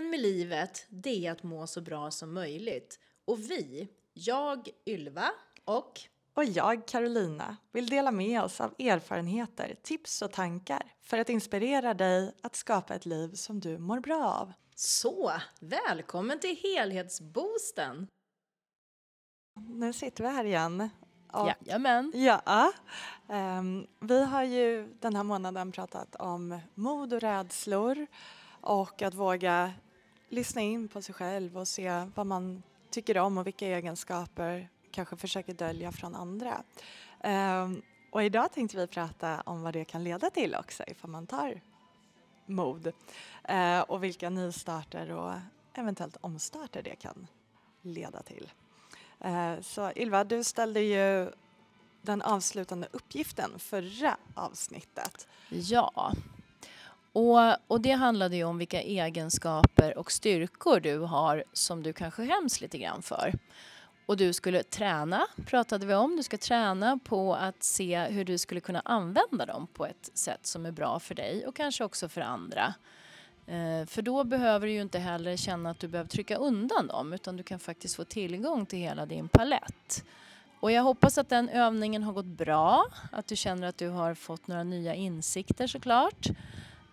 Meningen med livet, det är att må så bra som möjligt. Och vi, jag, Ylva och och jag, Carolina, vill dela med oss av erfarenheter, tips och tankar för att inspirera dig att skapa ett liv som du mår bra av. Så, välkommen till helhetsboosten! Nu sitter vi här igen. Och, Jajamän! Ja, um, vi har ju den här månaden pratat om mod och rädslor och att våga lyssna in på sig själv och se vad man tycker om och vilka egenskaper kanske försöker dölja från andra. Um, och idag tänkte vi prata om vad det kan leda till också ifall man tar mod uh, och vilka nystarter och eventuellt omstarter det kan leda till. Uh, så Ylva, du ställde ju den avslutande uppgiften förra avsnittet. Ja, och, och det handlade ju om vilka egenskaper och styrkor du har som du kanske skäms lite grann för. Och du skulle träna, pratade vi om. Du ska träna på att se hur du skulle kunna använda dem på ett sätt som är bra för dig och kanske också för andra. Eh, för då behöver du ju inte heller känna att du behöver trycka undan dem utan du kan faktiskt få tillgång till hela din palett. Och jag hoppas att den övningen har gått bra, att du känner att du har fått några nya insikter såklart.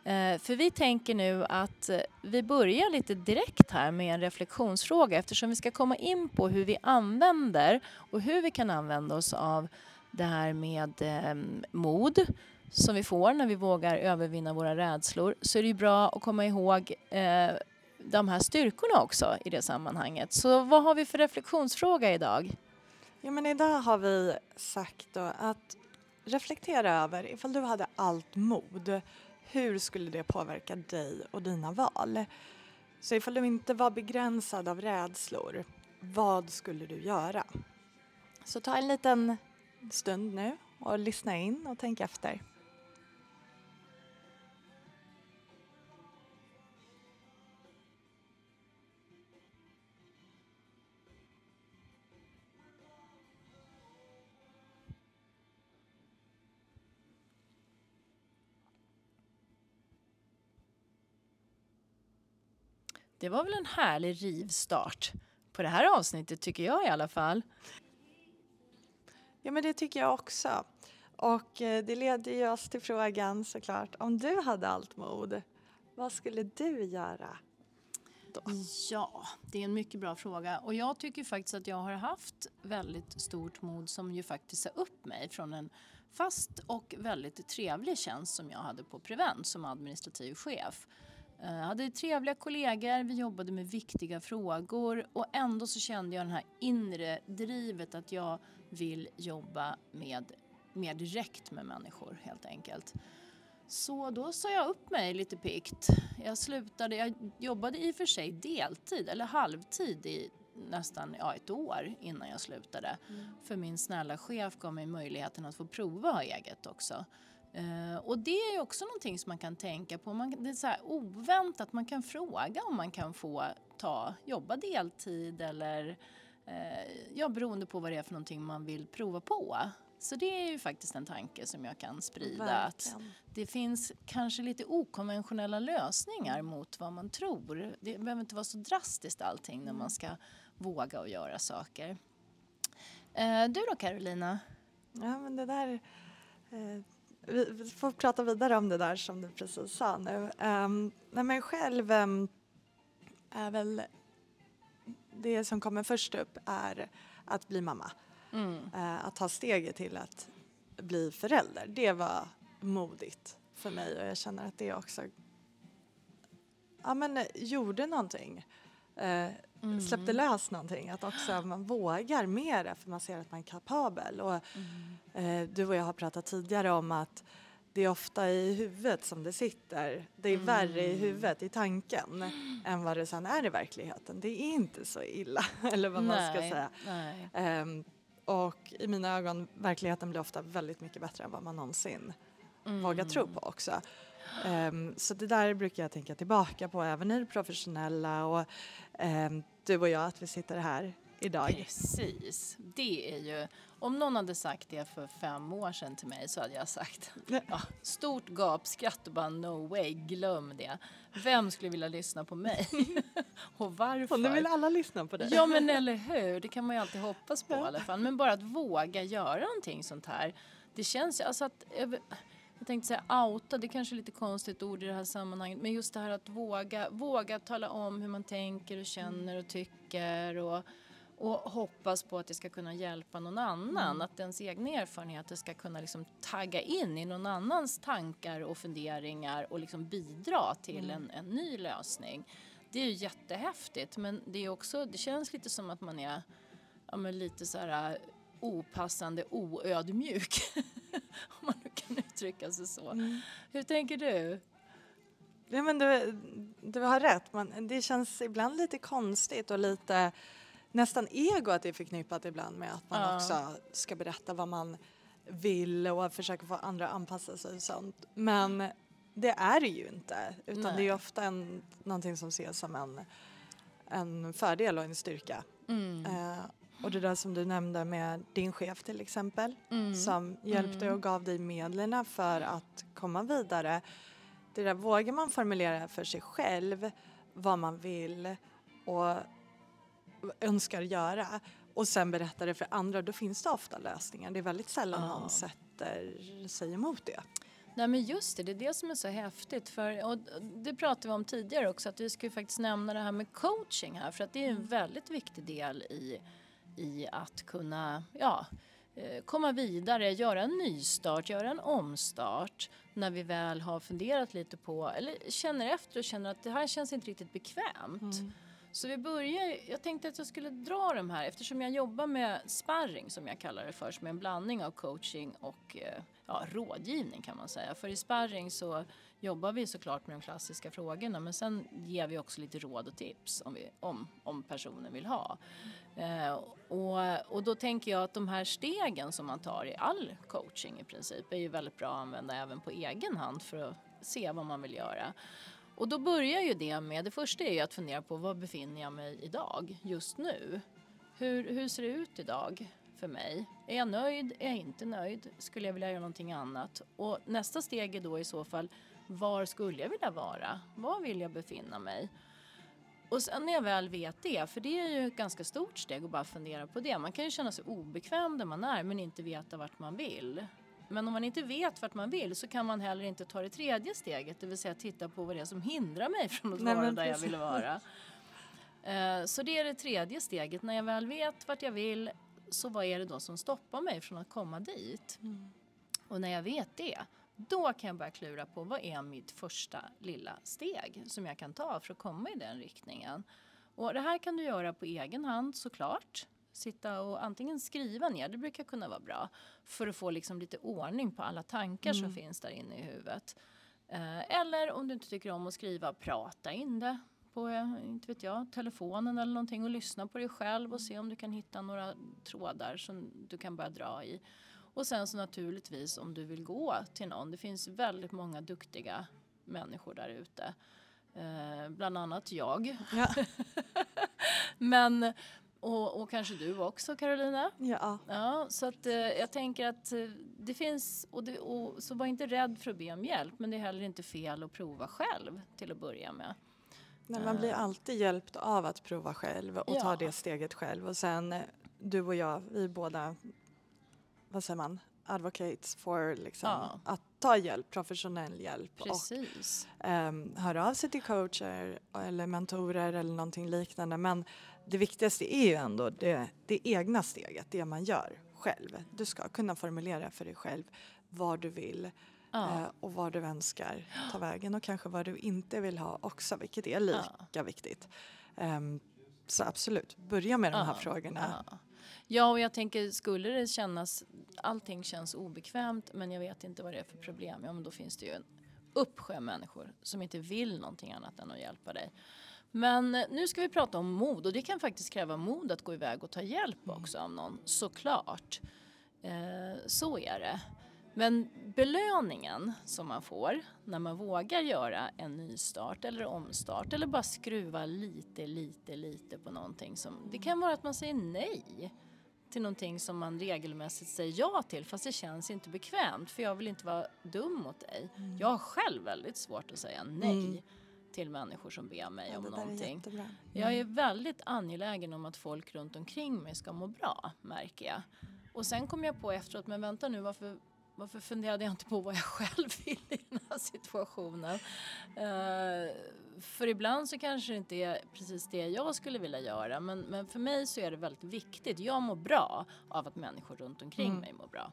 Eh, för vi tänker nu att eh, vi börjar lite direkt här med en reflektionsfråga eftersom vi ska komma in på hur vi använder och hur vi kan använda oss av det här med ehm, mod som vi får när vi vågar övervinna våra rädslor så är det ju bra att komma ihåg eh, de här styrkorna också i det sammanhanget. Så vad har vi för reflektionsfråga idag? Ja, men idag har vi sagt då att reflektera över ifall du hade allt mod hur skulle det påverka dig och dina val? Så ifall du inte var begränsad av rädslor, vad skulle du göra? Så ta en liten stund nu och lyssna in och tänk efter. Det var väl en härlig rivstart på det här avsnittet tycker jag i alla fall. Ja men det tycker jag också. Och eh, det leder ju oss till frågan såklart, om du hade allt mod, vad skulle du göra? Då? Ja, det är en mycket bra fråga och jag tycker faktiskt att jag har haft väldigt stort mod som ju faktiskt sa upp mig från en fast och väldigt trevlig tjänst som jag hade på Prevent som administrativ chef. Jag eh, hade trevliga kollegor, vi jobbade med viktiga frågor och ändå så kände jag det här inre drivet att jag vill jobba med mer direkt med människor helt enkelt. Så då sa jag upp mig lite pikt. Jag slutade, jag jobbade i och för sig deltid eller halvtid i nästan ja, ett år innan jag slutade. Mm. För min snälla chef gav mig möjligheten att få prova att ha eget också. Uh, och det är också någonting som man kan tänka på. Man, det är så oväntat, man kan fråga om man kan få ta, jobba deltid eller uh, ja, beroende på vad det är för någonting man vill prova på. Så det är ju faktiskt en tanke som jag kan sprida. Verkligen. Att det finns kanske lite okonventionella lösningar mot vad man tror. Det behöver inte vara så drastiskt allting när man ska våga och göra saker. Uh, du då Carolina? Ja men det där vi får prata vidare om det där som du precis sa nu. Um, nej men själv um, är väl det som kommer först upp är att bli mamma. Mm. Uh, att ta steget till att bli förälder. Det var modigt för mig och jag känner att det också ja, men, gjorde någonting. Uh, mm. Släppte lös någonting, att också man vågar mera för man ser att man är kapabel. Och, mm. Eh, du och jag har pratat tidigare om att det är ofta i huvudet som det sitter. Det är mm. värre i huvudet, i tanken, mm. än vad det sen är i verkligheten. Det är inte så illa, eller vad nej, man ska säga. Um, och i mina ögon, verkligheten blir ofta väldigt mycket bättre än vad man någonsin mm. vågar tro på också. Um, så det där brukar jag tänka tillbaka på även i det professionella och um, du och jag, att vi sitter här idag. Precis. Det är ju, om någon hade sagt det för fem år sedan till mig så hade jag sagt ja, stort gapskratt och bara no way, glöm det. Vem skulle vilja lyssna på mig? och varför? Och nu vill alla lyssna på dig. Ja men eller hur, det kan man ju alltid hoppas på i alla fall. Men bara att våga göra någonting sånt här. Det känns ju, alltså att jag tänkte säga outa, det är kanske är lite konstigt ord i det här sammanhanget, men just det här att våga, våga tala om hur man tänker och känner och tycker och, och hoppas på att det ska kunna hjälpa någon annan, mm. att ens egna erfarenheter ska kunna liksom tagga in i någon annans tankar och funderingar och liksom bidra till mm. en, en ny lösning. Det är ju jättehäftigt men det är också, det känns lite som att man är ja, lite så här opassande oödmjuk. Om man kan uttrycka sig så. Mm. Hur tänker du? Ja, men du, du har rätt, man, det känns ibland lite konstigt och lite nästan ego att det är förknippat ibland med att man ja. också ska berätta vad man vill och försöka få andra att anpassa sig och sånt. Men det är det ju inte utan Nej. det är ofta en, någonting som ses som en, en fördel och en styrka. Mm. Uh, och det där som du nämnde med din chef till exempel mm. som hjälpte mm. och gav dig medlen för att komma vidare. Det där vågar man formulera för sig själv vad man vill och önskar göra och sen berätta det för andra, då finns det ofta lösningar. Det är väldigt sällan ja. någon sätter sig emot det. Nej men just det, det är det som är så häftigt. För, och det pratade vi om tidigare också, att vi ska faktiskt nämna det här med coaching här för att det är en mm. väldigt viktig del i i att kunna ja, eh, komma vidare, göra en nystart, göra en omstart när vi väl har funderat lite på, eller känner efter och känner att det här känns inte riktigt bekvämt. Mm. Så vi börjar, jag tänkte att jag skulle dra de här eftersom jag jobbar med sparring som jag kallar det för, som är en blandning av coaching och eh, ja, rådgivning kan man säga. För i sparring så jobbar vi såklart med de klassiska frågorna men sen ger vi också lite råd och tips om, vi, om, om personen vill ha. Eh, och, och då tänker jag att de här stegen som man tar i all coaching i princip är ju väldigt bra att använda även på egen hand för att se vad man vill göra. Och då börjar ju det med, det första är ju att fundera på var befinner jag mig idag, just nu? Hur, hur ser det ut idag för mig? Är jag nöjd? Är jag inte nöjd? Skulle jag vilja göra någonting annat? Och nästa steg är då i så fall, var skulle jag vilja vara? Var vill jag befinna mig? Och sen när jag väl vet det, för det är ju ett ganska stort steg att bara fundera på det. Man kan ju känna sig obekväm där man är men inte veta vart man vill. Men om man inte vet vart man vill så kan man heller inte ta det tredje steget, det vill säga titta på vad det är som hindrar mig från att Nej, vara där jag vill vara. Uh, så det är det tredje steget. När jag väl vet vart jag vill, så vad är det då som stoppar mig från att komma dit? Mm. Och när jag vet det, då kan jag börja klura på vad är mitt första lilla steg som jag kan ta för att komma i den riktningen. Och det här kan du göra på egen hand såklart. Sitta och antingen skriva ner, det brukar kunna vara bra, för att få liksom lite ordning på alla tankar mm. som finns där inne i huvudet. Eh, eller om du inte tycker om att skriva, prata in det på eh, inte vet jag, telefonen eller någonting och lyssna på dig själv och se om du kan hitta några trådar som du kan börja dra i. Och sen så naturligtvis om du vill gå till någon. Det finns väldigt många duktiga människor där ute. Eh, bland annat jag. Ja. Men och, och, kanske du också Carolina? Ja. ja så att eh, jag tänker att eh, det finns, och, det, och, så var inte rädd för att be om hjälp men det är heller inte fel att prova själv till att börja med. Nej, man blir eh. alltid hjälpt av att prova själv och ja. ta det steget själv och sen eh, du och jag, vi båda vad säger man, advocates for liksom, ja. att ta hjälp, professionell hjälp Precis. och um, höra av sig till coacher eller mentorer eller någonting liknande. Men det viktigaste är ju ändå det, det egna steget, det man gör själv. Du ska kunna formulera för dig själv vad du vill ja. uh, och vad du önskar ta vägen och kanske vad du inte vill ha också, vilket är lika ja. viktigt. Um, så absolut, börja med de här frågorna. Ja, och jag tänker skulle det kännas, allting känns obekvämt men jag vet inte vad det är för problem, ja men då finns det ju en uppsjö människor som inte vill någonting annat än att hjälpa dig. Men nu ska vi prata om mod och det kan faktiskt kräva mod att gå iväg och ta hjälp mm. också av någon, såklart. Eh, så är det. Men belöningen som man får när man vågar göra en nystart eller omstart eller bara skruva lite, lite, lite på någonting som, det kan vara att man säger nej till någonting som man regelmässigt säger ja till fast det känns inte bekvämt för jag vill inte vara dum mot dig. Mm. Jag har själv väldigt svårt att säga nej mm. till människor som ber mig ja, om någonting. Är mm. Jag är väldigt angelägen om att folk runt omkring mig ska må bra märker jag. Och sen kom jag på efteråt, men vänta nu varför varför funderade jag inte på vad jag själv vill i den här situationen? Uh, för ibland så kanske det inte är precis det jag skulle vilja göra men, men för mig så är det väldigt viktigt. Jag mår bra av att människor runt omkring mm. mig mår bra.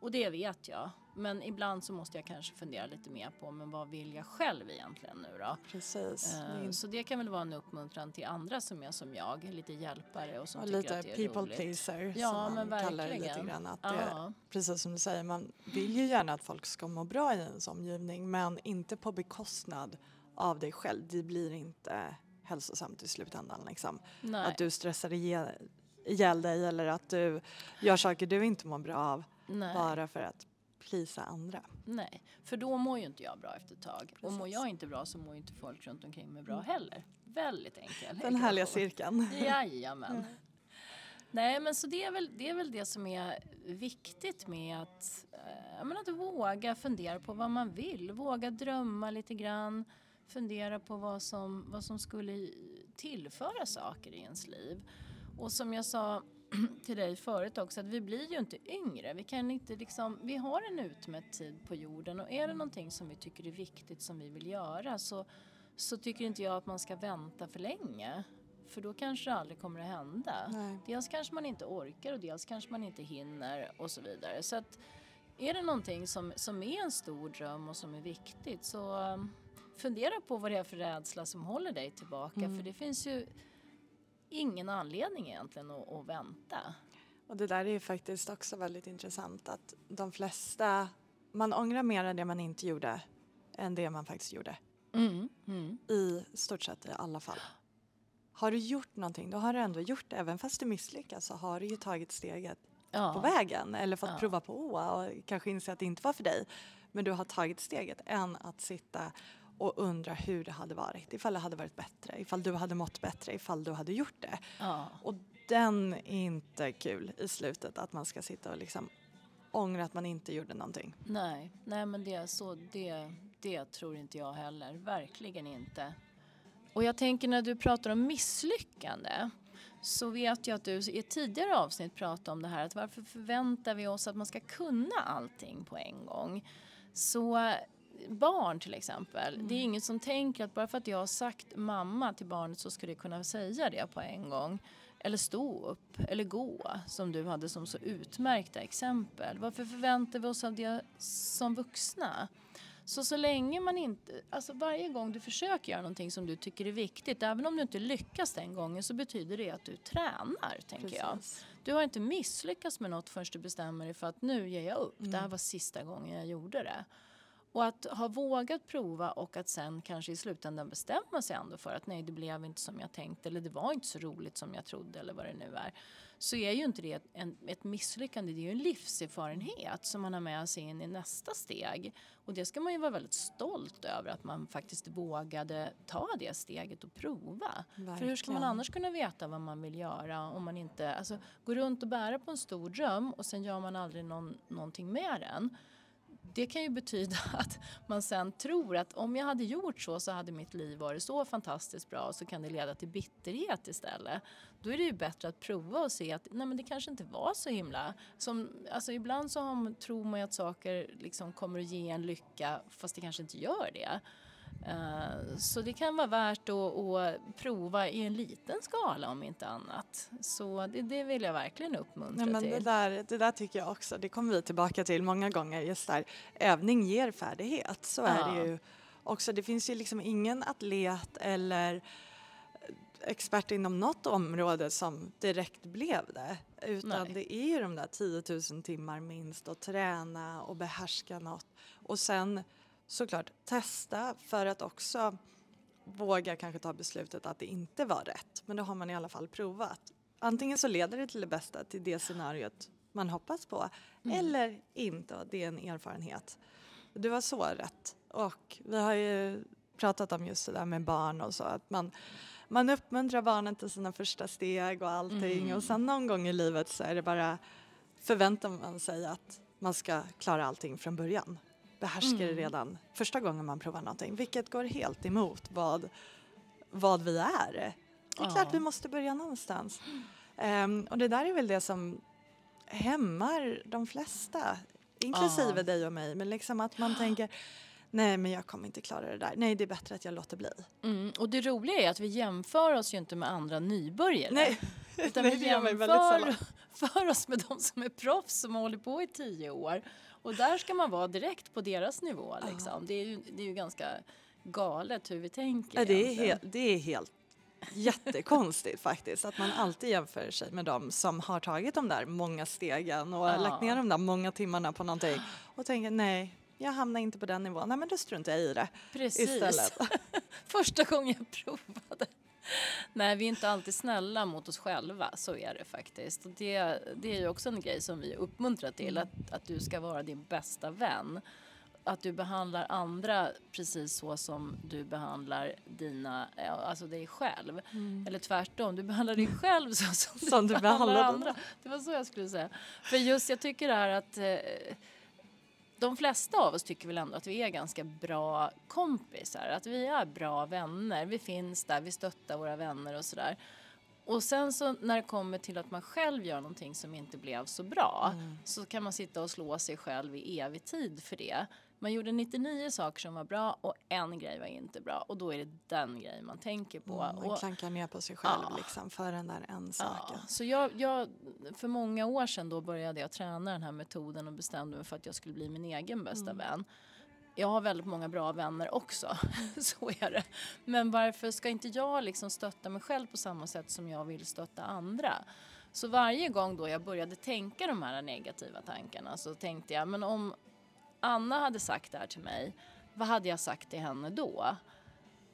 Och det vet jag. Men ibland så måste jag kanske fundera lite mer på men vad vill jag själv egentligen nu då? Precis. Uh, så det kan väl vara en uppmuntran till andra som är som jag, lite hjälpare och som och tycker lite att det är people roligt. pleaser ja, som man men kallar det lite grann. Att det, precis som du säger, man vill ju gärna att folk ska må bra i ens omgivning men inte på bekostnad av dig själv. Det blir inte hälsosamt i slutändan. Liksom. Att du stressar ihjäl dig eller att du gör saker du inte mår bra av Nej. bara för att plisa andra. Nej, för då mår ju inte jag bra efter ett tag. Precis. Och mår jag inte bra så mår ju inte folk runt omkring mig bra mm. heller. Väldigt enkel. Den härliga cirkeln. Jajamän. Ja. Nej men så det är, väl, det är väl det som är viktigt med att, äh, att våga fundera på vad man vill. Våga drömma lite grann. Fundera på vad som, vad som skulle tillföra saker i ens liv. Och som jag sa till dig förut också att vi blir ju inte yngre. Vi, kan inte liksom, vi har en utmätt tid på jorden och är det någonting som vi tycker är viktigt som vi vill göra så, så tycker inte jag att man ska vänta för länge. För då kanske det aldrig kommer att hända. Nej. Dels kanske man inte orkar och dels kanske man inte hinner och så vidare. Så att är det någonting som, som är en stor dröm och som är viktigt så um, fundera på vad det är för rädsla som håller dig tillbaka. Mm. För det finns ju ingen anledning egentligen att, att vänta. Och det där är ju faktiskt också väldigt intressant att de flesta, man ångrar mer det man inte gjorde än det man faktiskt gjorde. Mm, mm. I stort sett i alla fall. Har du gjort någonting, då har du ändå gjort det. Även fast du misslyckas så har du ju tagit steget ja. på vägen eller fått ja. prova på och kanske inse att det inte var för dig. Men du har tagit steget än att sitta och undra hur det hade varit, ifall det hade varit bättre, ifall du hade mått bättre, ifall du hade gjort det. Ja. Och den är inte kul i slutet, att man ska sitta och liksom ångra att man inte gjorde någonting. Nej, nej men det, så, det, det tror inte jag heller, verkligen inte. Och jag tänker när du pratar om misslyckande så vet jag att du i ett tidigare avsnitt pratade om det här att varför förväntar vi oss att man ska kunna allting på en gång? Så barn till exempel. Mm. Det är mm. ingen som tänker att bara för att jag har sagt mamma till barnet så ska det kunna säga det på en gång. Eller stå upp eller gå som du hade som så utmärkta exempel. Varför förväntar vi oss av det som vuxna? Så så länge man inte, alltså varje gång du försöker göra någonting som du tycker är viktigt, även om du inte lyckas den gången så betyder det att du tränar, tänker Precis. jag. Du har inte misslyckats med något förrän du bestämmer dig för att nu ger jag upp. Mm. Det här var sista gången jag gjorde det. Och att ha vågat prova och att sen kanske i slutändan bestämma sig ändå för att nej det blev inte som jag tänkte eller det var inte så roligt som jag trodde eller vad det nu är. Så är ju inte det en, ett misslyckande, det är ju en livserfarenhet som man har med sig in i nästa steg. Och det ska man ju vara väldigt stolt över att man faktiskt vågade ta det steget och prova. Verkligen. För hur ska man annars kunna veta vad man vill göra om man inte, alltså går runt och bära på en stor dröm och sen gör man aldrig någon, någonting med den det kan ju betyda att man sen tror att om jag hade gjort så så hade mitt liv varit så fantastiskt bra och så kan det leda till bitterhet istället. Då är det ju bättre att prova och se att nej men det kanske inte var så himla. Som, alltså ibland så har, tror man ju att saker liksom kommer att ge en lycka fast det kanske inte gör det. Eh, så det kan vara värt att, prova i en liten skala om inte annat. Så det, det vill jag verkligen uppmuntra ja, men till. Det där, det där tycker jag också, det kommer vi tillbaka till många gånger, just där övning ger färdighet. Så ja. är det ju också. Det finns ju liksom ingen atlet eller expert inom något område som direkt blev det. Utan Nej. det är ju de där 10 000 timmar minst att träna och behärska något. Och sen såklart testa för att också våga kanske ta beslutet att det inte var rätt. Men då har man i alla fall provat. Antingen så leder det till det bästa, till det scenariot man hoppas på Mm. eller inte och det är en erfarenhet. Du har så rätt och vi har ju pratat om just det där med barn och så att man, man uppmuntrar barnen till sina första steg och allting Mm. och sen någon gång i livet så är det bara förväntar man sig att man ska klara allting från början. Behärska det Mm. redan första gången man provar någonting vilket går helt emot vad, vad vi är. Det är Ja. klart vi måste börja någonstans. Ehm, och det där är väl det som hämmar de flesta, inklusive Ja. dig och mig. Men liksom att man tänker, nej men jag kommer inte klara det där. Nej det är bättre att jag låter bli. Mm. Och det roliga är att vi jämför oss ju inte med andra nybörjare. Nej, Utan nej, vi jämför för oss med de som är proffs som har hållit på i tio år. Och där ska man vara direkt på deras nivå. Liksom. Det, är ju, det är ju ganska galet hur vi tänker. Ja, det, är helt, det är helt jättekonstigt faktiskt att man alltid jämför sig med dem som har tagit de där många stegen och Ja. lagt ner de där många timmarna på någonting och tänker nej, jag hamnar inte på den nivån. Nej men då struntar jag i det Precis. istället. Första gången jag provade. Nej, vi är inte alltid snälla mot oss själva, så är det faktiskt. Och det, det är ju också en grej som vi uppmuntrar till, Mm. att, att du ska vara din bästa vän. Att du behandlar andra precis så som du behandlar dina, alltså dig själv. Eller tvärtom, du behandlar dig själv så som, Mm. Som du behandlar andra. Det var så jag skulle säga. För just jag tycker det här att eh, de flesta av oss tycker väl ändå att vi är ganska bra kompisar, att vi är bra vänner. Vi finns där, vi stöttar våra vänner och sådär. Och sen så när det kommer till att man själv gör någonting som inte blev så bra så kan man sitta och slå sig själv i evig tid för det. Man gjorde 99 saker som var bra och en grej var inte bra och då är det den grejen man tänker på. Mm, man och, klankar ner på sig själv Ja. liksom för den där en Ja, saken. så jag, jag, för många år sedan då började jag träna den här metoden och bestämde mig för att jag skulle bli min egen bästa vän. Jag har väldigt många bra vänner också, så är det. Men varför ska inte jag liksom stötta mig själv på samma sätt som jag vill stötta andra? Så varje gång då jag började tänka de här negativa tankarna så tänkte jag, men om Anna hade sagt det här till mig, vad hade jag sagt till henne då?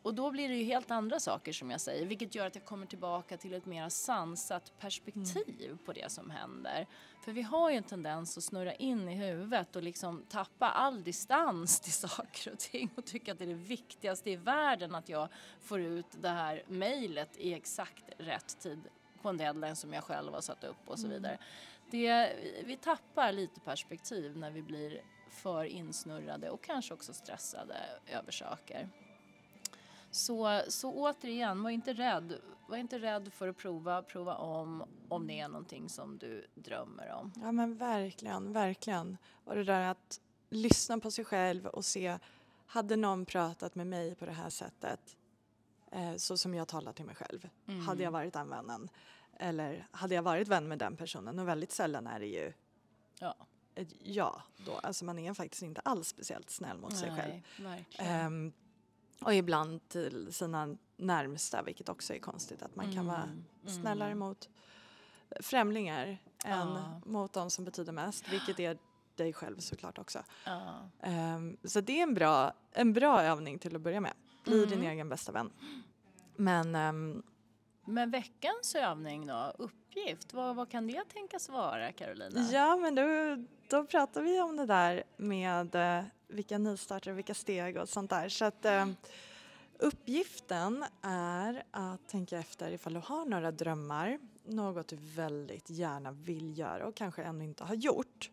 Och då blir det ju helt andra saker som jag säger, vilket gör att jag kommer tillbaka till ett mer sansat perspektiv på det som händer. För vi har ju en tendens att snurra in i huvudet och liksom tappa all distans till saker och ting och tycka att det är det viktigaste i världen att jag får ut det här mejlet i exakt rätt tid på en deadline som jag själv har satt upp och så vidare. Det, vi tappar lite perspektiv när vi blir för insnurrade och kanske också stressade över saker. Så, så återigen, var inte rädd. Var inte rädd för att prova, prova om om det är någonting som du drömmer om. Ja men verkligen, verkligen. Och det där att lyssna på sig själv och se, hade någon pratat med mig på det här sättet, eh, så som jag talar till mig själv, hade jag varit den vännen? Eller hade jag varit vän med den personen? Och väldigt sällan är det ju Ja, ett ja då. Alltså man är faktiskt inte alls speciellt snäll mot sig själv. nej. Ehm, och ibland till sina närmsta, vilket också är konstigt att man kan vara Mm, snällare mot främlingar än Ja. mot de som betyder mest, vilket är dig själv såklart också. ja. Ehm, så det är en bra, en bra övning till att börja med. Bli Mm. din egen bästa vän. Men ehm, Men veckans övning då, uppgift, vad, vad kan det tänkas vara Carolina? ja, men då, då pratar vi om det där med eh, vilka nystarter och vilka steg och sånt där. Så att ehm, uppgiften är att tänka efter ifall du har några drömmar, något du väldigt gärna vill göra och kanske ännu inte har gjort.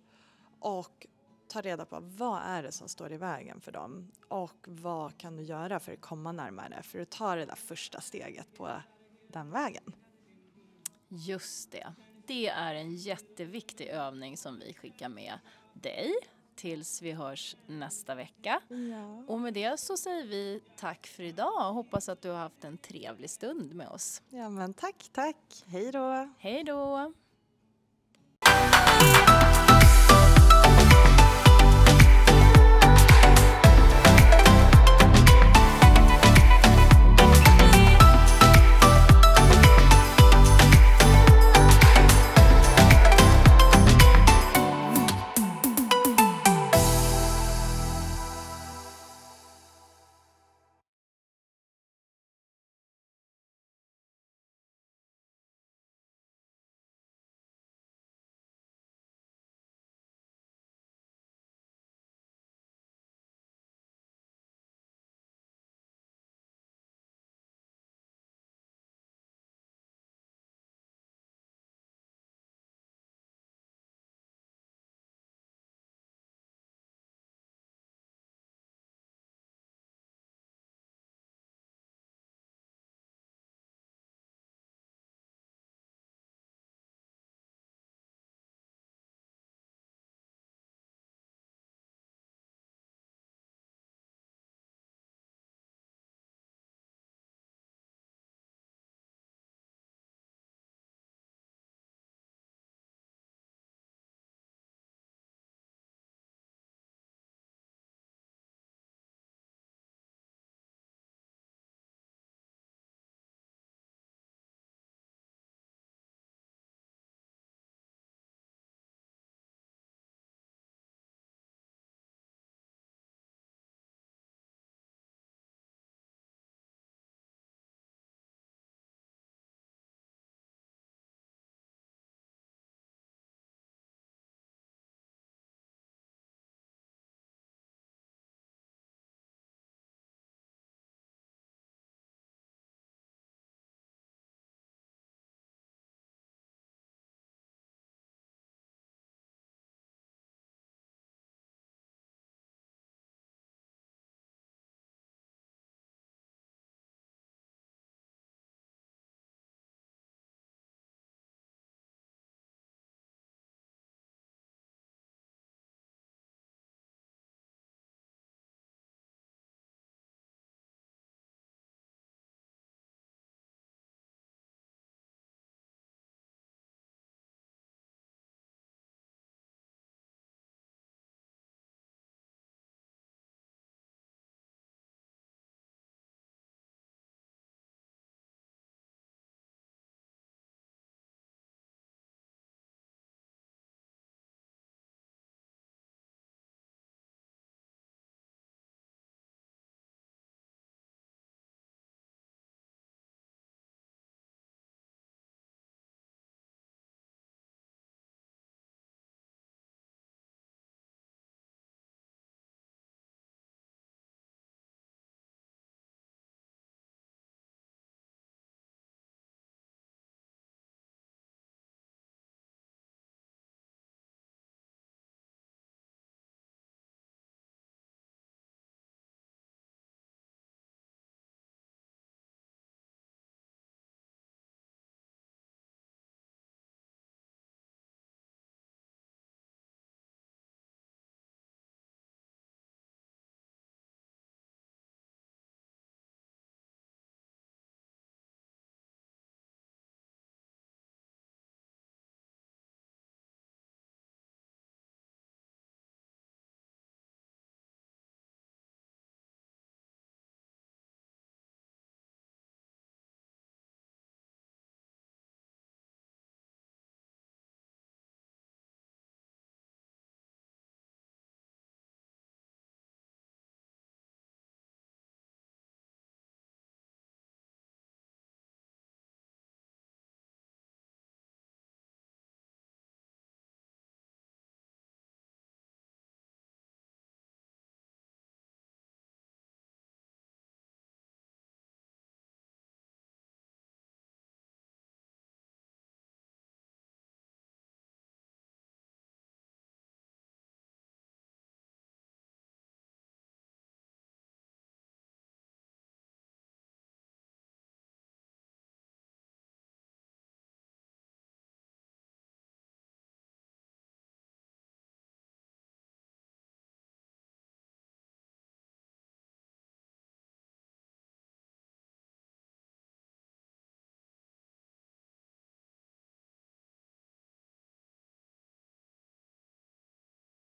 Och ta reda på vad är det som står i vägen för dem och vad kan du göra för att komma närmare, för att ta det där första steget på den vägen. Just det. Det är en jätteviktig övning som vi skickar med dig tills vi hörs nästa vecka. Ja. Och med det så säger vi tack för idag och hoppas att du har haft en trevlig stund med oss. ja, men tack, tack. Hej då. Hej då!